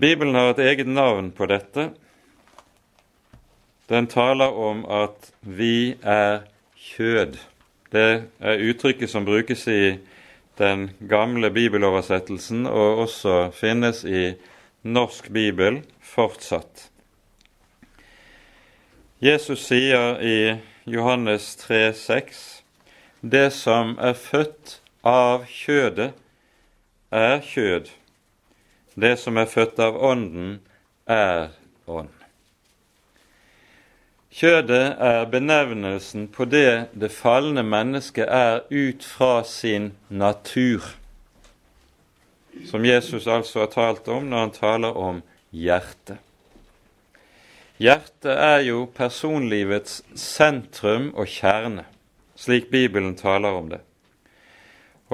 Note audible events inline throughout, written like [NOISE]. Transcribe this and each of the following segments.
Bibelen har et eget navn på dette. Den taler om at vi er kjød. Det er uttrykket som brukes i den gamle bibeloversettelsen, og også finnes i norsk bibel fortsatt. Jesus sier i Johannes 3, 6, Det som er født av kjødet, er kjød. Det som er født av Ånden, er ånd. Kjødet er benevnelsen på det det falne mennesket er ut fra sin natur, som Jesus altså har talt om når han taler om hjertet. Hjertet er jo personlivets sentrum og kjerne, slik Bibelen taler om det.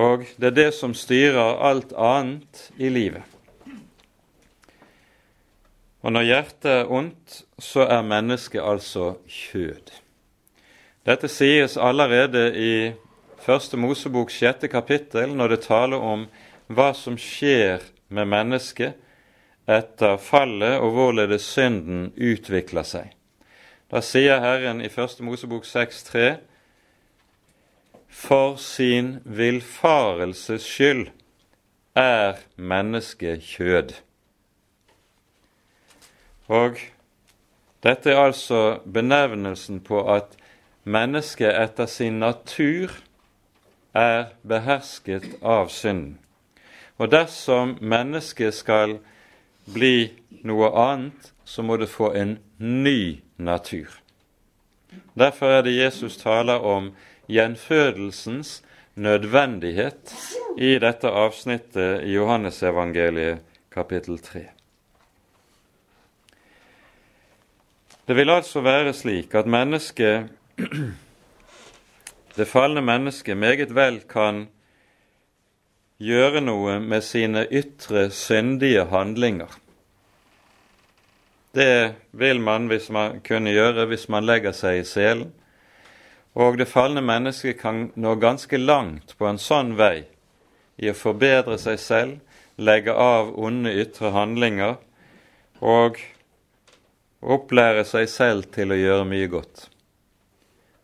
Og det er det som styrer alt annet i livet. Og når hjertet er ondt, så er mennesket altså kjød. Dette sies allerede i Første Mosebok sjette kapittel, når det taler om hva som skjer med mennesket etter fallet og hvorledes synden utvikler seg. Da sier Herren i 1. Mosebok 6,3.: For sin villfarelses skyld er mennesket kjød. Og dette er altså benevnelsen på at mennesket etter sin natur er behersket av synden. Og dersom mennesket skal bli noe annet, så må det få en ny natur. Derfor er det Jesus taler om gjenfødelsens nødvendighet i dette avsnittet i Johannesevangeliet kapittel 3. Det vil altså være slik at mennesket, [CLEARS THROAT] det falne mennesket meget vel kan gjøre noe med sine ytre syndige handlinger. Det vil man, hvis man kunne gjøre hvis man legger seg i selen. Og det falne mennesket kan nå ganske langt på en sånn vei i å forbedre seg selv, legge av onde ytre handlinger og opplære seg selv til å gjøre mye godt.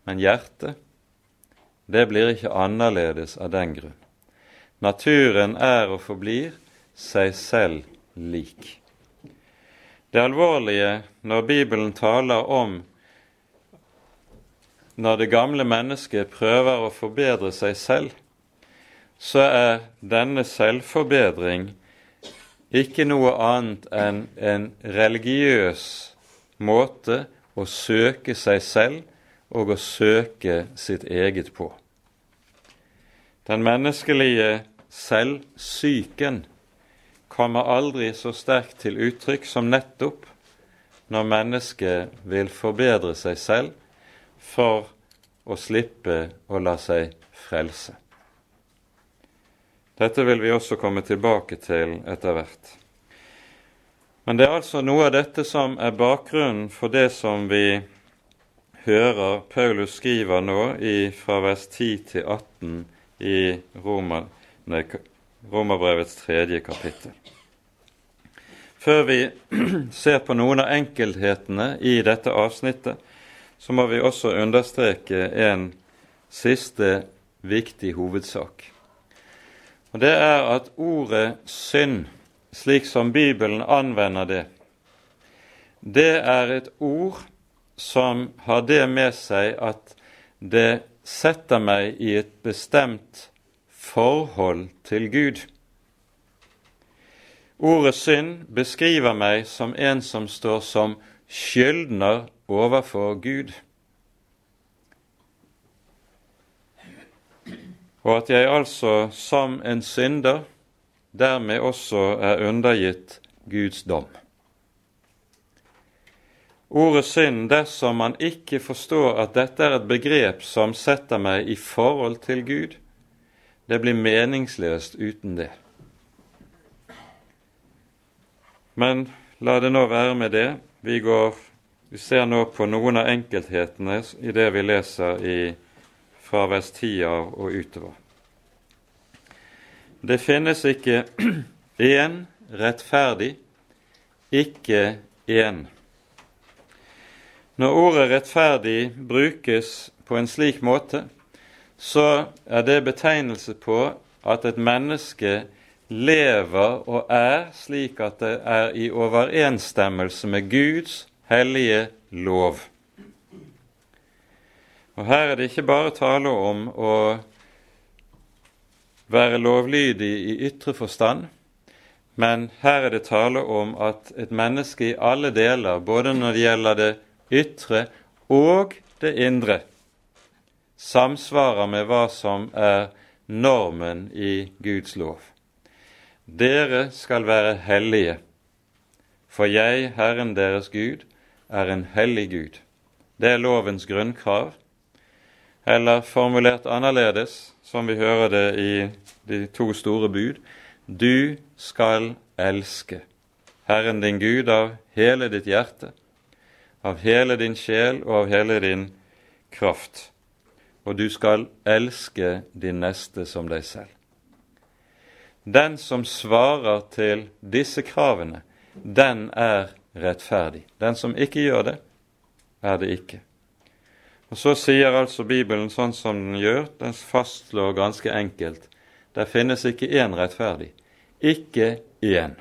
Men hjertet, det blir ikke annerledes av den grunn. Naturen er og forblir seg selv lik. Det alvorlige når Bibelen taler om når det gamle mennesket prøver å forbedre seg selv, så er denne selvforbedring ikke noe annet enn en religiøs måte å søke seg selv og å søke sitt eget på. Den menneskelige selvsyken kommer aldri så sterkt til uttrykk som nettopp når mennesket vil forbedre seg selv for å slippe å la seg frelse. Dette vil vi også komme tilbake til etter hvert. Men det er altså noe av dette som er bakgrunnen for det som vi hører Paulus skriver nå i, fra vers 10 til 18 i Romerbrevets tredje kapittel. Før vi [CLEARS THROAT] ser på noen av enkelthetene i dette avsnittet, så må vi også understreke en siste viktig hovedsak. Og Det er at ordet synd, slik som Bibelen anvender det, det er et ord som har det med seg at det setter meg i et bestemt forhold til Gud. Ordet synd beskriver meg som en som står som skyldner overfor Gud. Og at jeg altså som en synder dermed også er undergitt Guds dom. Ordet synd, dersom man ikke forstår at dette er et begrep som setter meg i forhold til Gud, det blir meningsløst uten det. Men la det nå være med det. Vi, går, vi ser nå på noen av enkelthetene i det vi leser i, fra vers 10 av og utover. Det finnes ikke [CLEARS THROAT] én rettferdig ikke én. Når ordet rettferdig brukes på en slik måte, så er det betegnelse på at et menneske lever og er slik at det er i overensstemmelse med Guds hellige lov. Og Her er det ikke bare tale om å være lovlydig i ytre forstand, men her er det tale om at et menneske i alle deler, både når det gjelder det ytre og det indre, samsvarer med hva som er normen i Guds lov. Dere skal være hellige, for jeg, Herren deres Gud, er en hellig Gud. Det er lovens grunnkrav, eller formulert annerledes, som vi hører det i de to store bud, du skal elske Herren din Gud av hele ditt hjerte, av hele din sjel og av hele din kraft. Og du skal elske din neste som deg selv. Den som svarer til disse kravene, den er rettferdig. Den som ikke gjør det, er det ikke. Og Så sier altså Bibelen sånn som den gjør, den fastslår ganske enkelt det finnes ikke én rettferdig, ikke én.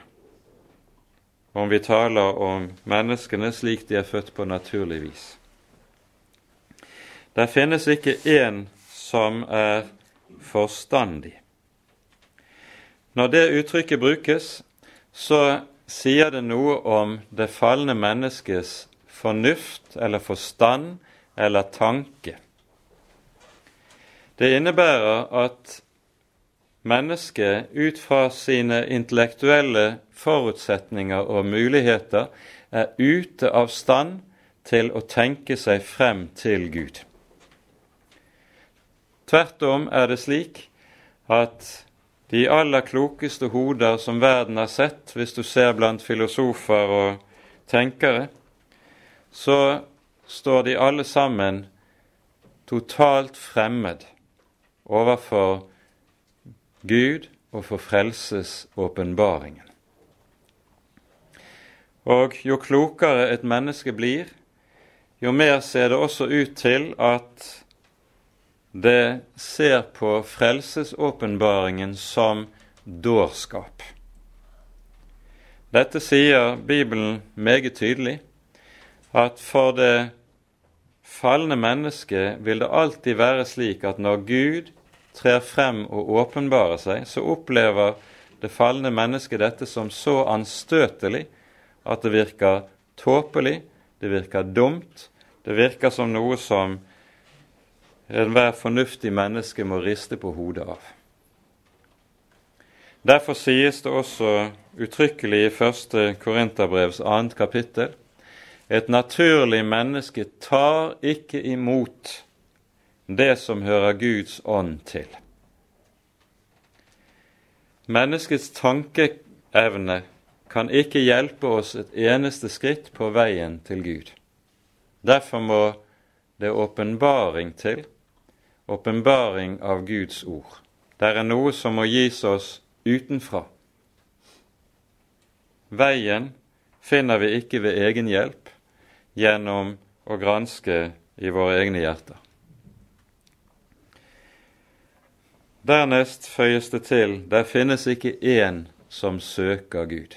Om vi taler om menneskene slik de er født på naturlig vis. Det finnes ikke én som er forstandig. Når det uttrykket brukes, så sier det noe om det falne menneskets fornuft eller forstand eller tanke. Det innebærer at mennesket ut fra sine intellektuelle forutsetninger og muligheter er ute av stand til å tenke seg frem til Gud. Tvert om er det slik at de aller klokeste hoder som verden har sett, hvis du ser blant filosofer og tenkere, så står de alle sammen totalt fremmed overfor Gud og for frelsesåpenbaringen. Og jo klokere et menneske blir, jo mer ser det også ut til at det ser på frelsesåpenbaringen som dårskap. Dette sier Bibelen meget tydelig, at for det falne mennesket vil det alltid være slik at når Gud trer frem og åpenbarer seg, så opplever det falne mennesket dette som så anstøtelig at det virker tåpelig, det virker dumt, det virker som noe som enhver fornuftig menneske må riste på hodet av. Derfor sies det også uttrykkelig i første Korinterbrevs annet kapittel et naturlig menneske tar ikke imot det som hører Guds ånd til. Menneskets tankeevne kan ikke hjelpe oss et eneste skritt på veien til Gud. Derfor må det åpenbaring til, åpenbaring av Guds ord. Det er noe som må gis oss utenfra. Veien finner vi ikke ved egen hjelp gjennom å granske i våre egne hjerter. Dernest føyes det til der finnes ikke én som søker Gud.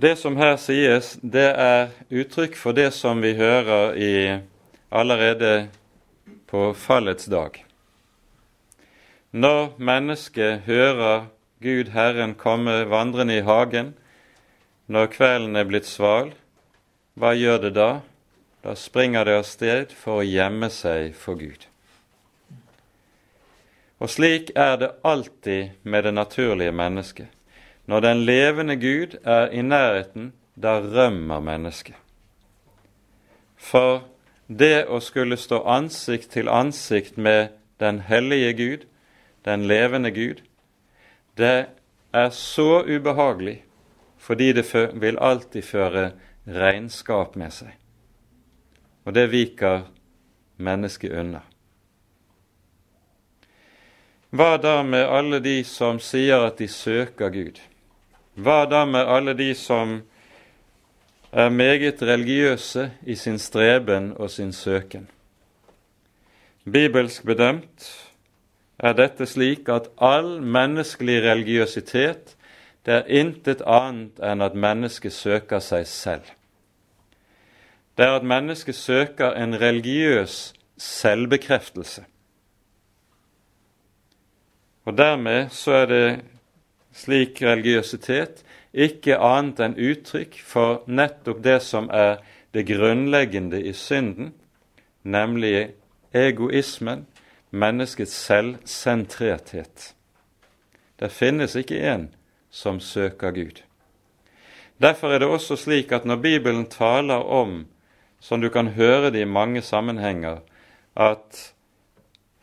Det som her sies, det er uttrykk for det som vi hører i allerede på fallets dag. Når mennesket hører Gud Herren komme vandrende i hagen, når kvelden er blitt sval, hva gjør det da? Da springer det av sted for å gjemme seg for Gud. Og slik er det alltid med det naturlige mennesket. Når den levende Gud er i nærheten, da rømmer mennesket. For det å skulle stå ansikt til ansikt med den hellige Gud, den levende Gud, det er så ubehagelig fordi det vil alltid føre regnskap med seg og det viker mennesket unna. Hva da med alle de som sier at de søker Gud? Hva da med alle de som er meget religiøse i sin streben og sin søken? Bibelsk bedømt er dette slik at all menneskelig religiøsitet det er intet annet enn at mennesket søker seg selv. Det er at mennesket søker en religiøs selvbekreftelse. Og dermed så er det slik religiøsitet ikke annet enn uttrykk for nettopp det som er det grunnleggende i synden, nemlig egoismen, menneskets selvsentrerthet. Det finnes ikke en som søker Gud. Derfor er det også slik at når Bibelen taler om, som du kan høre det i mange sammenhenger, at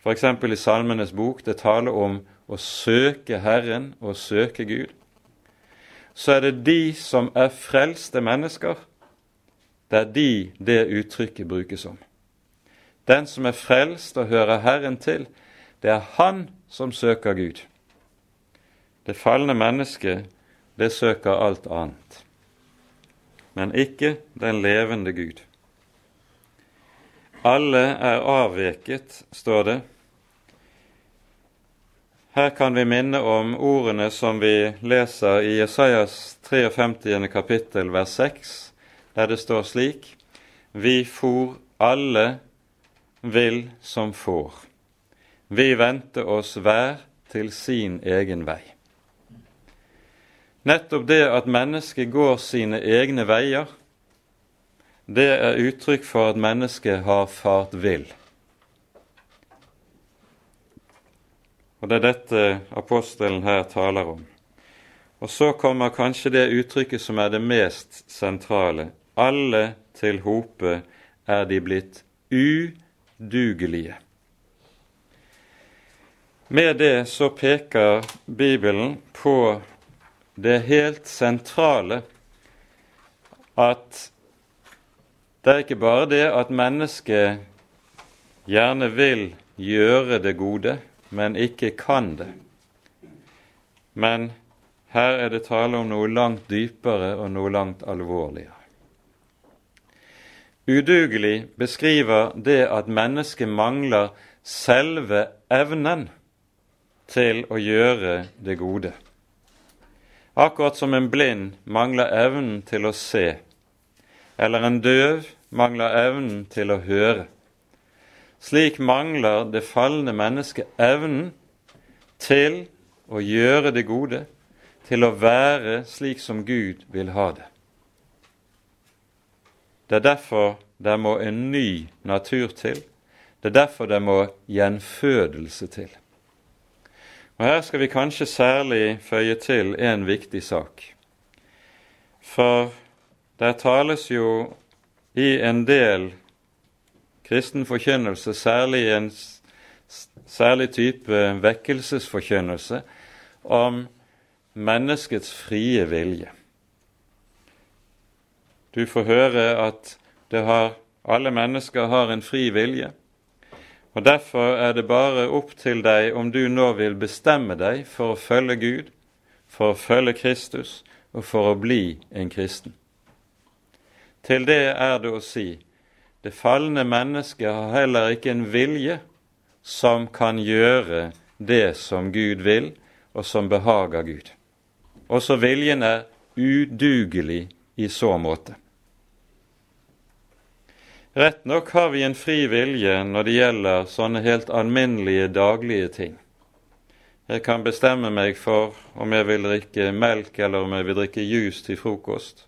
f.eks. i Salmenes bok det taler om å søke Herren og søke Gud, så er det de som er frelste mennesker, det er de det uttrykket brukes om. Den som er frelst og hører Herren til, det er han som søker Gud. Det falne mennesket, det søker alt annet, men ikke den levende Gud. Alle er avveket, står det. Her kan vi minne om ordene som vi leser i Jesajas 53. kapittel vers 6, der det står slik:" Vi for alle vil som får. Vi vendte oss hver til sin egen vei. Nettopp det at mennesket går sine egne veier, det er uttrykk for at mennesket har fart vill. Og det er dette apostelen her taler om. Og så kommer kanskje det uttrykket som er det mest sentrale. Alle til hope er de blitt udugelige. Med det så peker Bibelen på det helt sentrale at det er ikke bare det at mennesket gjerne vil gjøre det gode, men ikke kan det. Men her er det tale om noe langt dypere og noe langt alvorligere. Udugelig beskriver det at mennesket mangler selve evnen til å gjøre det gode. Akkurat som en blind mangler evnen til å se, eller en døv mangler evnen til å høre. Slik mangler det falne mennesket evnen til å gjøre det gode, til å være slik som Gud vil ha det. Det er derfor det må en ny natur til. Det er derfor det må gjenfødelse til. Og Her skal vi kanskje særlig føye til en viktig sak. For der tales jo i en del kristen forkynnelse, særlig en særlig type vekkelsesforkynnelse, om menneskets frie vilje. Du får høre at har, alle mennesker har en fri vilje. Og Derfor er det bare opp til deg om du nå vil bestemme deg for å følge Gud, for å følge Kristus og for å bli en kristen. Til det er det å si det falne mennesket har heller ikke en vilje som kan gjøre det som Gud vil, og som behager Gud. Også viljen er udugelig i så måte. Rett nok har vi en fri vilje når det gjelder sånne helt alminnelige daglige ting. Jeg kan bestemme meg for om jeg vil drikke melk eller om jeg vil drikke juice til frokost.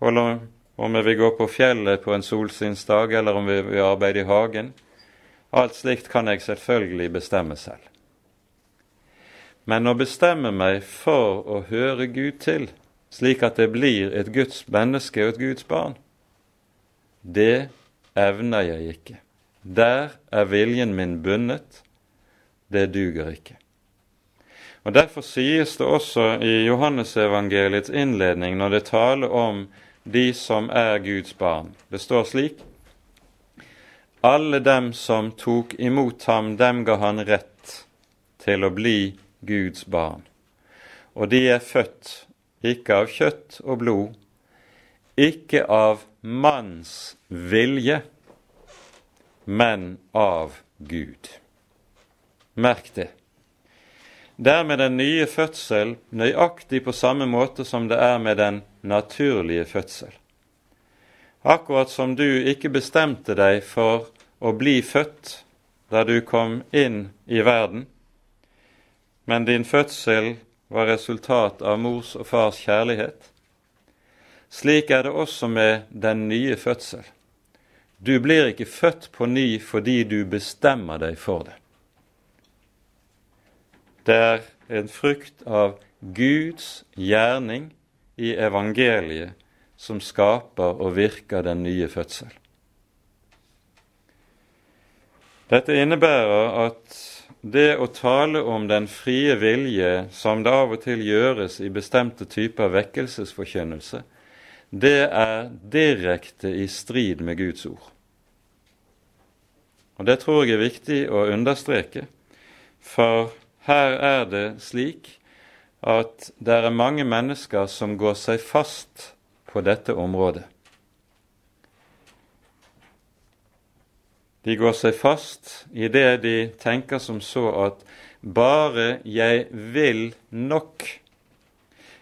Eller om jeg vil gå på fjellet på en solsynsdag, eller om vi vil arbeide i hagen. Alt slikt kan jeg selvfølgelig bestemme selv. Men å bestemme meg for å høre Gud til, slik at det blir et Guds menneske og et Guds barn, det evner jeg ikke. Der er viljen min bundet. Det duger ikke. Og Derfor sies det også i Johannesevangeliets innledning, når det taler om de som er Guds barn. Det står slik Alle dem som tok imot ham, dem ga han rett til å bli Guds barn. Og de er født ikke av kjøtt og blod, ikke av manns vilje, men av Gud. Merk det. Det er med den nye fødsel nøyaktig på samme måte som det er med den naturlige fødsel. Akkurat som du ikke bestemte deg for å bli født da du kom inn i verden, men din fødsel var resultat av mors og fars kjærlighet. Slik er det også med den nye fødsel. Du blir ikke født på ny fordi du bestemmer deg for det. Det er en frukt av Guds gjerning i evangeliet som skaper og virker den nye fødsel. Dette innebærer at det å tale om den frie vilje, som det av og til gjøres i bestemte typer vekkelsesforkynnelse, det er direkte i strid med Guds ord. Og Det tror jeg er viktig å understreke, for her er det slik at det er mange mennesker som går seg fast på dette området. De går seg fast i det de tenker som så at bare jeg vil nok,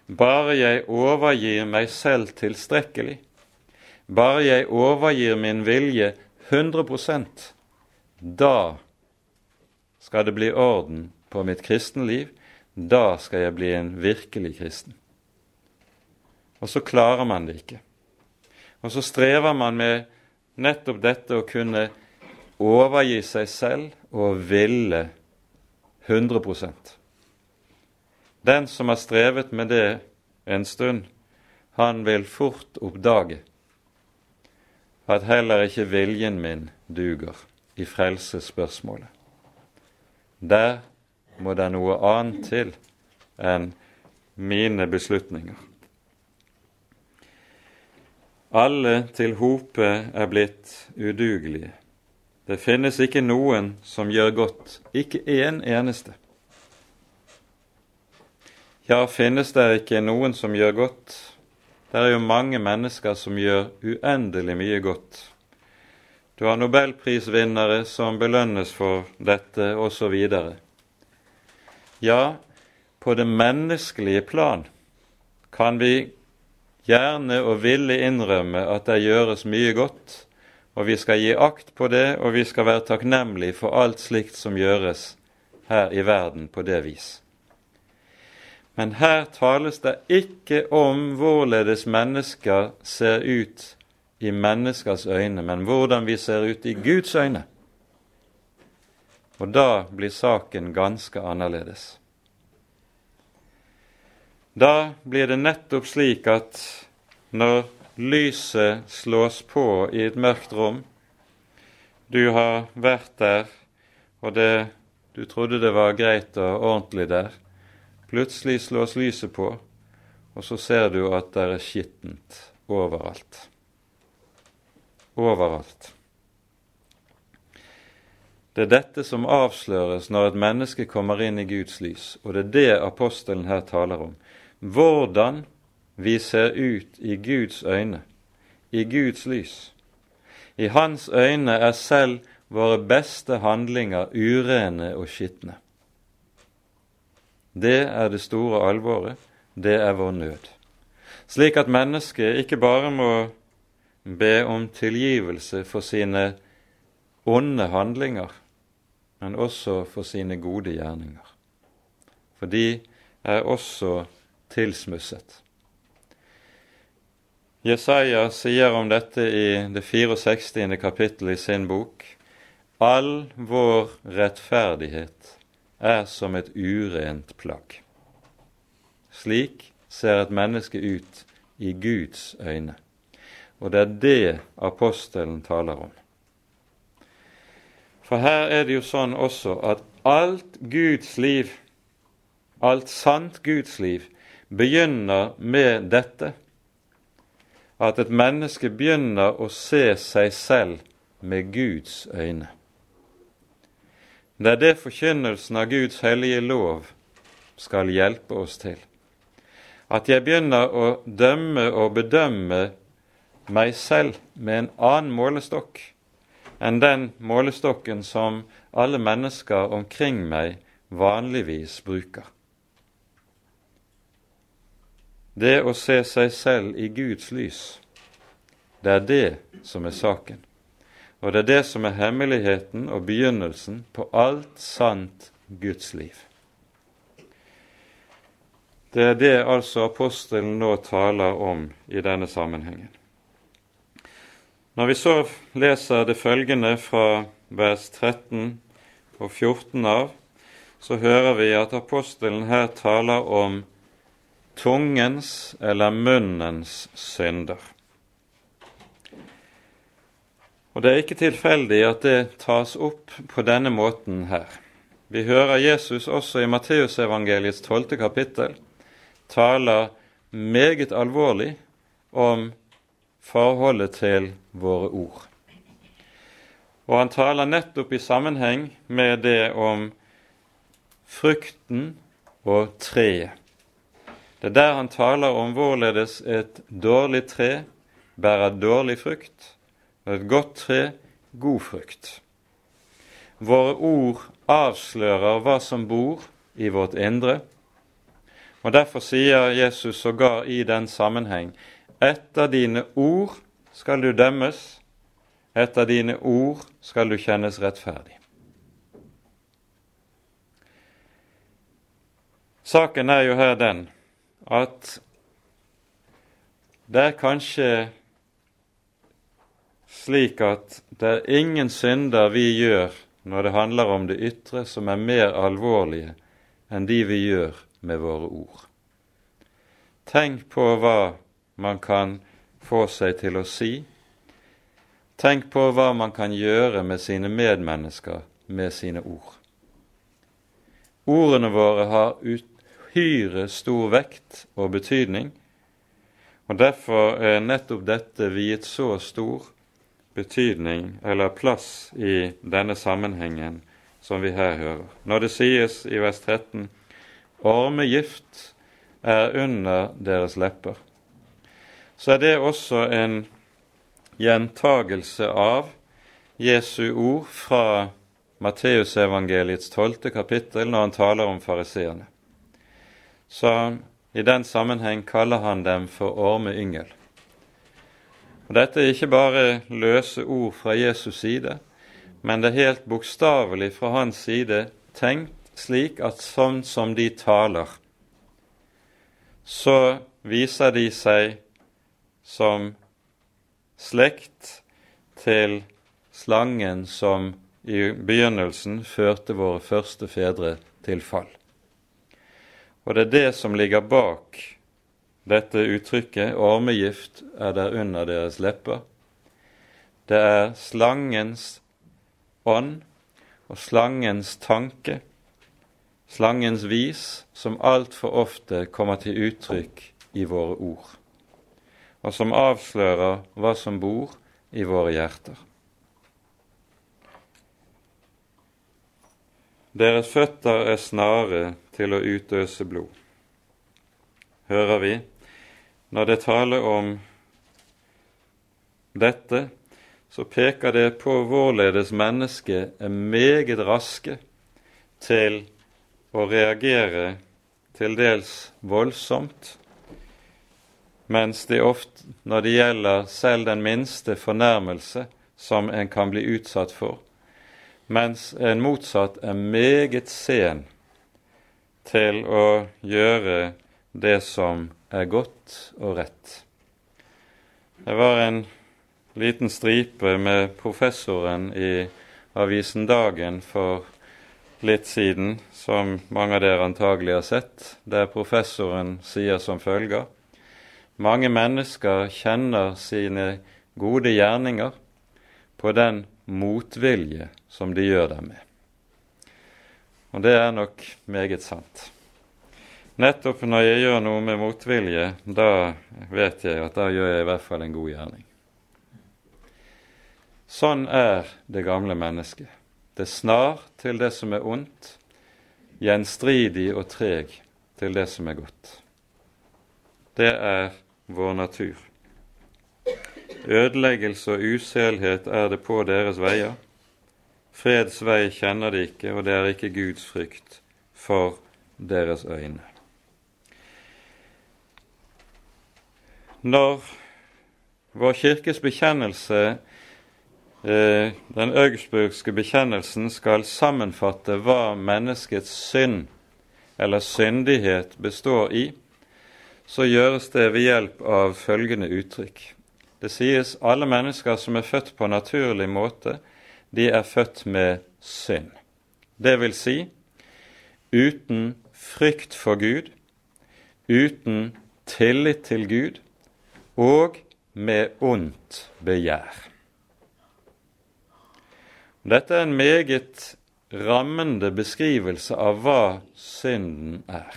bare jeg overgir meg selv tilstrekkelig, bare jeg overgir min vilje 100% da skal det bli orden på mitt kristenliv, da skal jeg bli en virkelig kristen. Og så klarer man det ikke. Og så strever man med nettopp dette å kunne overgi seg selv og ville 100 Den som har strevet med det en stund, han vil fort oppdage at heller ikke viljen min duger i frelsesspørsmålet. Der må det noe annet til enn mine beslutninger. Alle til hope er blitt udugelige. Det finnes ikke noen som gjør godt, ikke én en eneste. Ja, finnes det ikke noen som gjør godt? Det er jo mange mennesker som gjør uendelig mye godt. Du har nobelprisvinnere som belønnes for dette, osv. Ja, på det menneskelige plan kan vi gjerne og ville innrømme at det gjøres mye godt, og vi skal gi akt på det, og vi skal være takknemlige for alt slikt som gjøres her i verden på det vis. Men her tales det ikke om hvorledes mennesker ser ut i menneskers øyne, men hvordan vi ser ut i Guds øyne. Og da blir saken ganske annerledes. Da blir det nettopp slik at når lyset slås på i et mørkt rom, du har vært der, og det, du trodde det var greit og ordentlig der, plutselig slås lyset på, og så ser du at det er skittent overalt. Overalt. Det er dette som avsløres når et menneske kommer inn i Guds lys, og det er det apostelen her taler om hvordan vi ser ut i Guds øyne, i Guds lys. I Hans øyne er selv våre beste handlinger urene og skitne. Det er det store alvoret, det er vår nød. Slik at mennesket ikke bare må be om tilgivelse for sine onde handlinger, men også for sine gode gjerninger. For de er også tilsmusset. Jesaja sier om dette i det 64. kapittel i sin bok All vår rettferdighet er som et urent plagg. Slik ser et menneske ut i Guds øyne. Og det er det apostelen taler om. For her er det jo sånn også at alt Guds liv, alt sant Guds liv, begynner med dette at et menneske begynner å se seg selv med Guds øyne. Det er det forkynnelsen av Guds hellige lov skal hjelpe oss til. At jeg begynner å dømme og bedømme meg selv med en annen målestokk enn den målestokken som alle mennesker omkring meg vanligvis bruker. Det å se seg selv i Guds lys, det er det som er saken. Og det er det som er hemmeligheten og begynnelsen på alt sant Guds liv. Det er det altså apostelen nå taler om i denne sammenhengen. Når vi så leser det følgende fra vers 13 og 14 av, så hører vi at apostelen her taler om tungens eller munnens synder. Og Det er ikke tilfeldig at det tas opp på denne måten her. Vi hører Jesus også i Matteusevangeliets tolvte kapittel taler meget alvorlig om forholdet til våre ord. Og han taler nettopp i sammenheng med det om frukten og treet. Det er der han taler om hvorledes et dårlig tre bærer dårlig frukt, og et godt tre god frukt. Våre ord avslører hva som bor i vårt indre, og derfor sier Jesus sågar i den sammenheng etter dine ord skal du dømmes, etter dine ord skal du kjennes rettferdig. Saken er jo her den at det er kanskje slik at det er ingen synder vi gjør når det handler om det ytre, som er mer alvorlige enn de vi gjør med våre ord. Tenk på hva man kan få seg til å si. Tenk på hva man kan gjøre med sine medmennesker med sine ord. Ordene våre har uhyre stor vekt og betydning, og derfor er nettopp dette viet så stor betydning eller plass i denne sammenhengen som vi her hører. Når det sies i vers 13 ormegift er under deres lepper så er det også en gjentagelse av Jesu ord fra Matteusevangeliets tolvte kapittel når han taler om fariseerne. Så i den sammenheng kaller han dem for ormeyngel. Og Dette er ikke bare løse ord fra Jesus side, men det er helt bokstavelig fra hans side tenkt slik at sånn som de taler, så viser de seg som slekt til slangen som i begynnelsen førte våre første fedre til fall. Og det er det som ligger bak dette uttrykket 'ormegift er der under deres lepper'. Det er slangens ånd og slangens tanke, slangens vis, som altfor ofte kommer til uttrykk i våre ord og som avslører hva som bor i våre hjerter. Deres føtter er snare til å utøse blod. Hører vi, når det taler om dette, så peker det på hvorledes mennesket er meget raske til å reagere til dels voldsomt mens det ofte, når det gjelder selv den minste fornærmelse som en kan bli utsatt for, mens en motsatt er meget sen til å gjøre det som er godt og rett. Det var en liten stripe med professoren i avisen Dagen for litt siden, som mange av dere antagelig har sett, der professoren sier som følger mange mennesker kjenner sine gode gjerninger på den motvilje som de gjør dem med. Og det er nok meget sant. Nettopp når jeg gjør noe med motvilje, da vet jeg at da gjør jeg i hvert fall en god gjerning. Sånn er det gamle mennesket. Det snar til det som er ondt, gjenstridig og treg til det som er godt. det er vår natur. Ødeleggelse og uselhet er det på deres veier. Freds vei kjenner de ikke, og det er ikke Guds frykt for deres øyne. Når vår kirkes bekjennelse, eh, den augsburgske bekjennelsen, skal sammenfatte hva menneskets synd eller syndighet består i, så gjøres det ved hjelp av følgende uttrykk. Det sies alle mennesker som er født på naturlig måte, de er født med synd. Det vil si uten frykt for Gud, uten tillit til Gud og med ondt begjær. Dette er en meget rammende beskrivelse av hva synden er.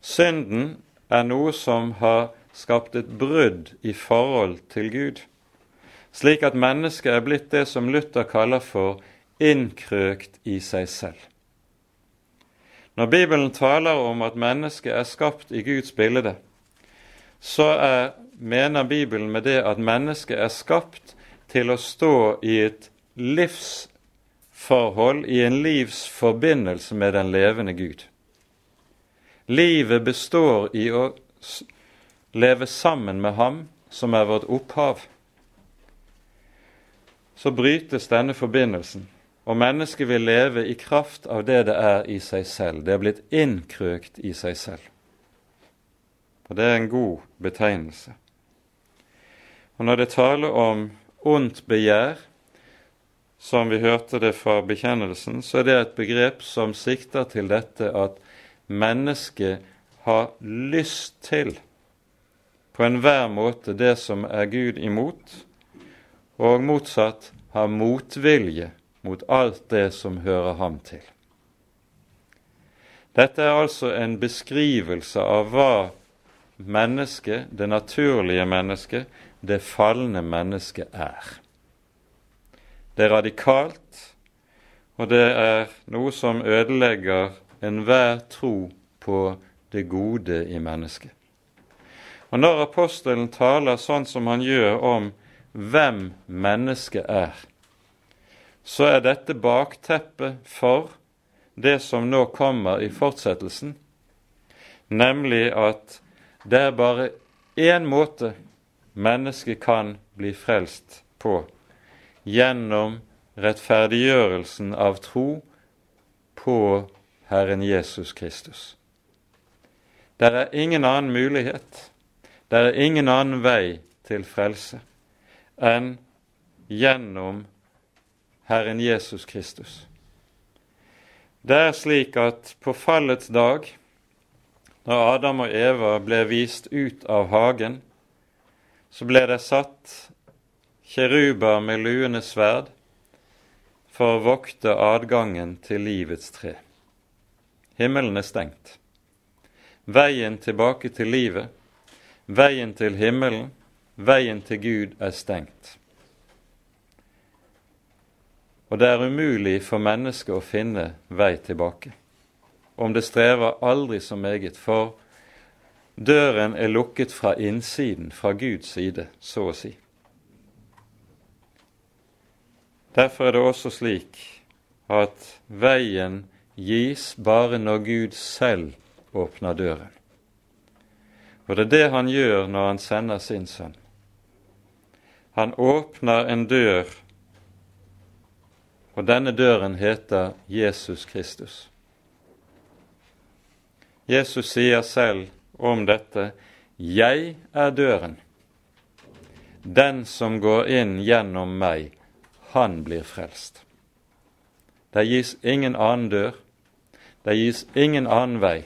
Synden er noe som har skapt et brudd i forhold til Gud, slik at mennesket er blitt det som Luther kaller for innkrøkt i seg selv. Når Bibelen taler om at mennesket er skapt i Guds bilde, så er, mener Bibelen med det at mennesket er skapt til å stå i et livsforhold, i en livsforbindelse med den levende Gud. Livet består i å leve sammen med Ham som er vårt opphav. Så brytes denne forbindelsen, og mennesket vil leve i kraft av det det er i seg selv. Det er blitt innkrøkt i seg selv. Og det er en god betegnelse. Og når det taler om ondt begjær, som vi hørte det fra bekjennelsen, så er det et begrep som sikter til dette at mennesket har lyst til på enhver måte det som er Gud imot, og motsatt har motvilje mot alt det som hører ham til. Dette er altså en beskrivelse av hva mennesket, det naturlige mennesket, det falne mennesket er. Det er radikalt, og det er noe som ødelegger enhver tro på det gode i mennesket. Og Når apostelen taler sånn som han gjør om hvem mennesket er, så er dette bakteppet for det som nå kommer i fortsettelsen, nemlig at det er bare én måte mennesket kan bli frelst på, gjennom rettferdiggjørelsen av tro på Herren Jesus Kristus. Det er ingen annen mulighet, det er ingen annen vei til frelse enn gjennom Herren Jesus Kristus. Det er slik at på fallets dag, når Adam og Eva ble vist ut av hagen, så ble det satt kjeruber med luende sverd for å vokte adgangen til livets tre. Himmelen er stengt. Veien tilbake til livet, veien til himmelen, veien til Gud er stengt. Og det er umulig for mennesket å finne vei tilbake, om det strever aldri så meget, for døren er lukket fra innsiden, fra Guds side, så å si. Derfor er det også slik at veien gis bare når Gud selv åpner døren. Og det er det han gjør når han sender sin sønn. Han åpner en dør, og denne døren heter Jesus Kristus. Jesus sier selv om dette 'Jeg er døren'. Den som går inn gjennom meg, han blir frelst. Det gis ingen annen dør, det gis ingen annen vei,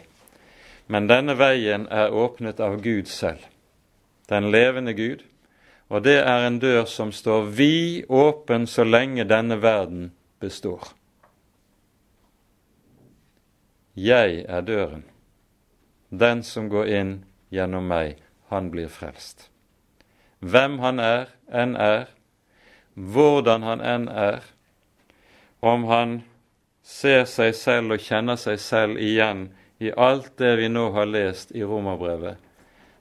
men denne veien er åpnet av Gud selv, den levende Gud, og det er en dør som står vid åpen så lenge denne verden består. Jeg er døren. Den som går inn gjennom meg, han blir frelst. Hvem han er, enn er, hvordan han enn er, om han ser seg selv og kjenner seg selv igjen i alt det vi nå har lest i Romerbrevet,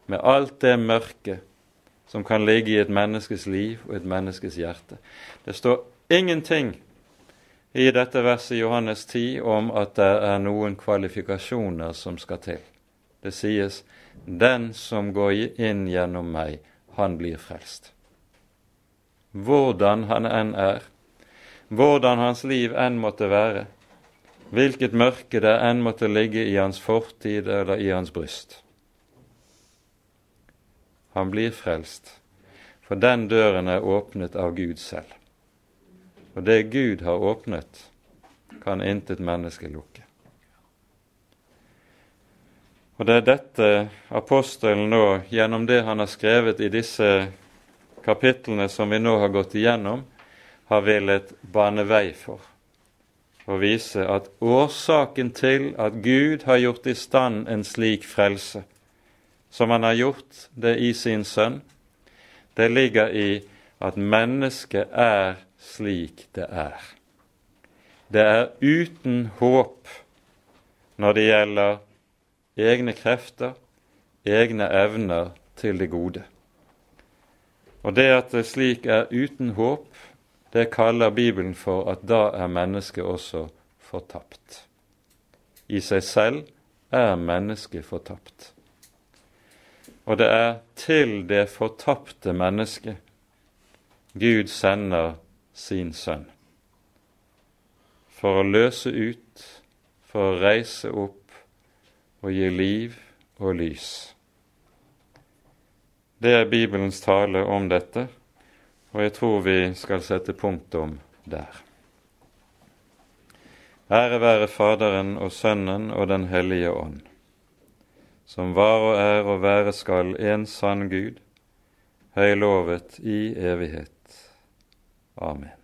med alt det mørke som kan ligge i et menneskes liv og et menneskes hjerte. Det står ingenting i dette verset i Johannes 10 om at det er noen kvalifikasjoner som skal til. Det sies 'Den som går inn gjennom meg, han blir frelst'. Hvordan han enn er, hvordan hans liv enn måtte være, hvilket mørke det enn måtte ligge i hans fortid eller i hans bryst. Han blir frelst, for den døren er åpnet av Gud selv. Og det Gud har åpnet, kan intet menneske lukke. Og det er dette apostelen nå, gjennom det han har skrevet i disse kapitlene som vi nå har gått igjennom, har villet bane vei for. Og vise at årsaken til at Gud har gjort i stand en slik frelse, som han har gjort det i sin sønn, det ligger i at mennesket er slik det er. Det er uten håp når det gjelder egne krefter, egne evner til det gode. Og det at det slik er uten håp, det kaller Bibelen for at da er mennesket også fortapt. I seg selv er mennesket fortapt. Og det er til det fortapte mennesket Gud sender sin sønn. For å løse ut, for å reise opp og gir liv og lys. Det er Bibelens tale om dette, og jeg tror vi skal sette punktum der. Ære være Faderen og Sønnen og Den hellige ånd, som var og er og være skal en sann Gud, høylovet i evighet. Amen.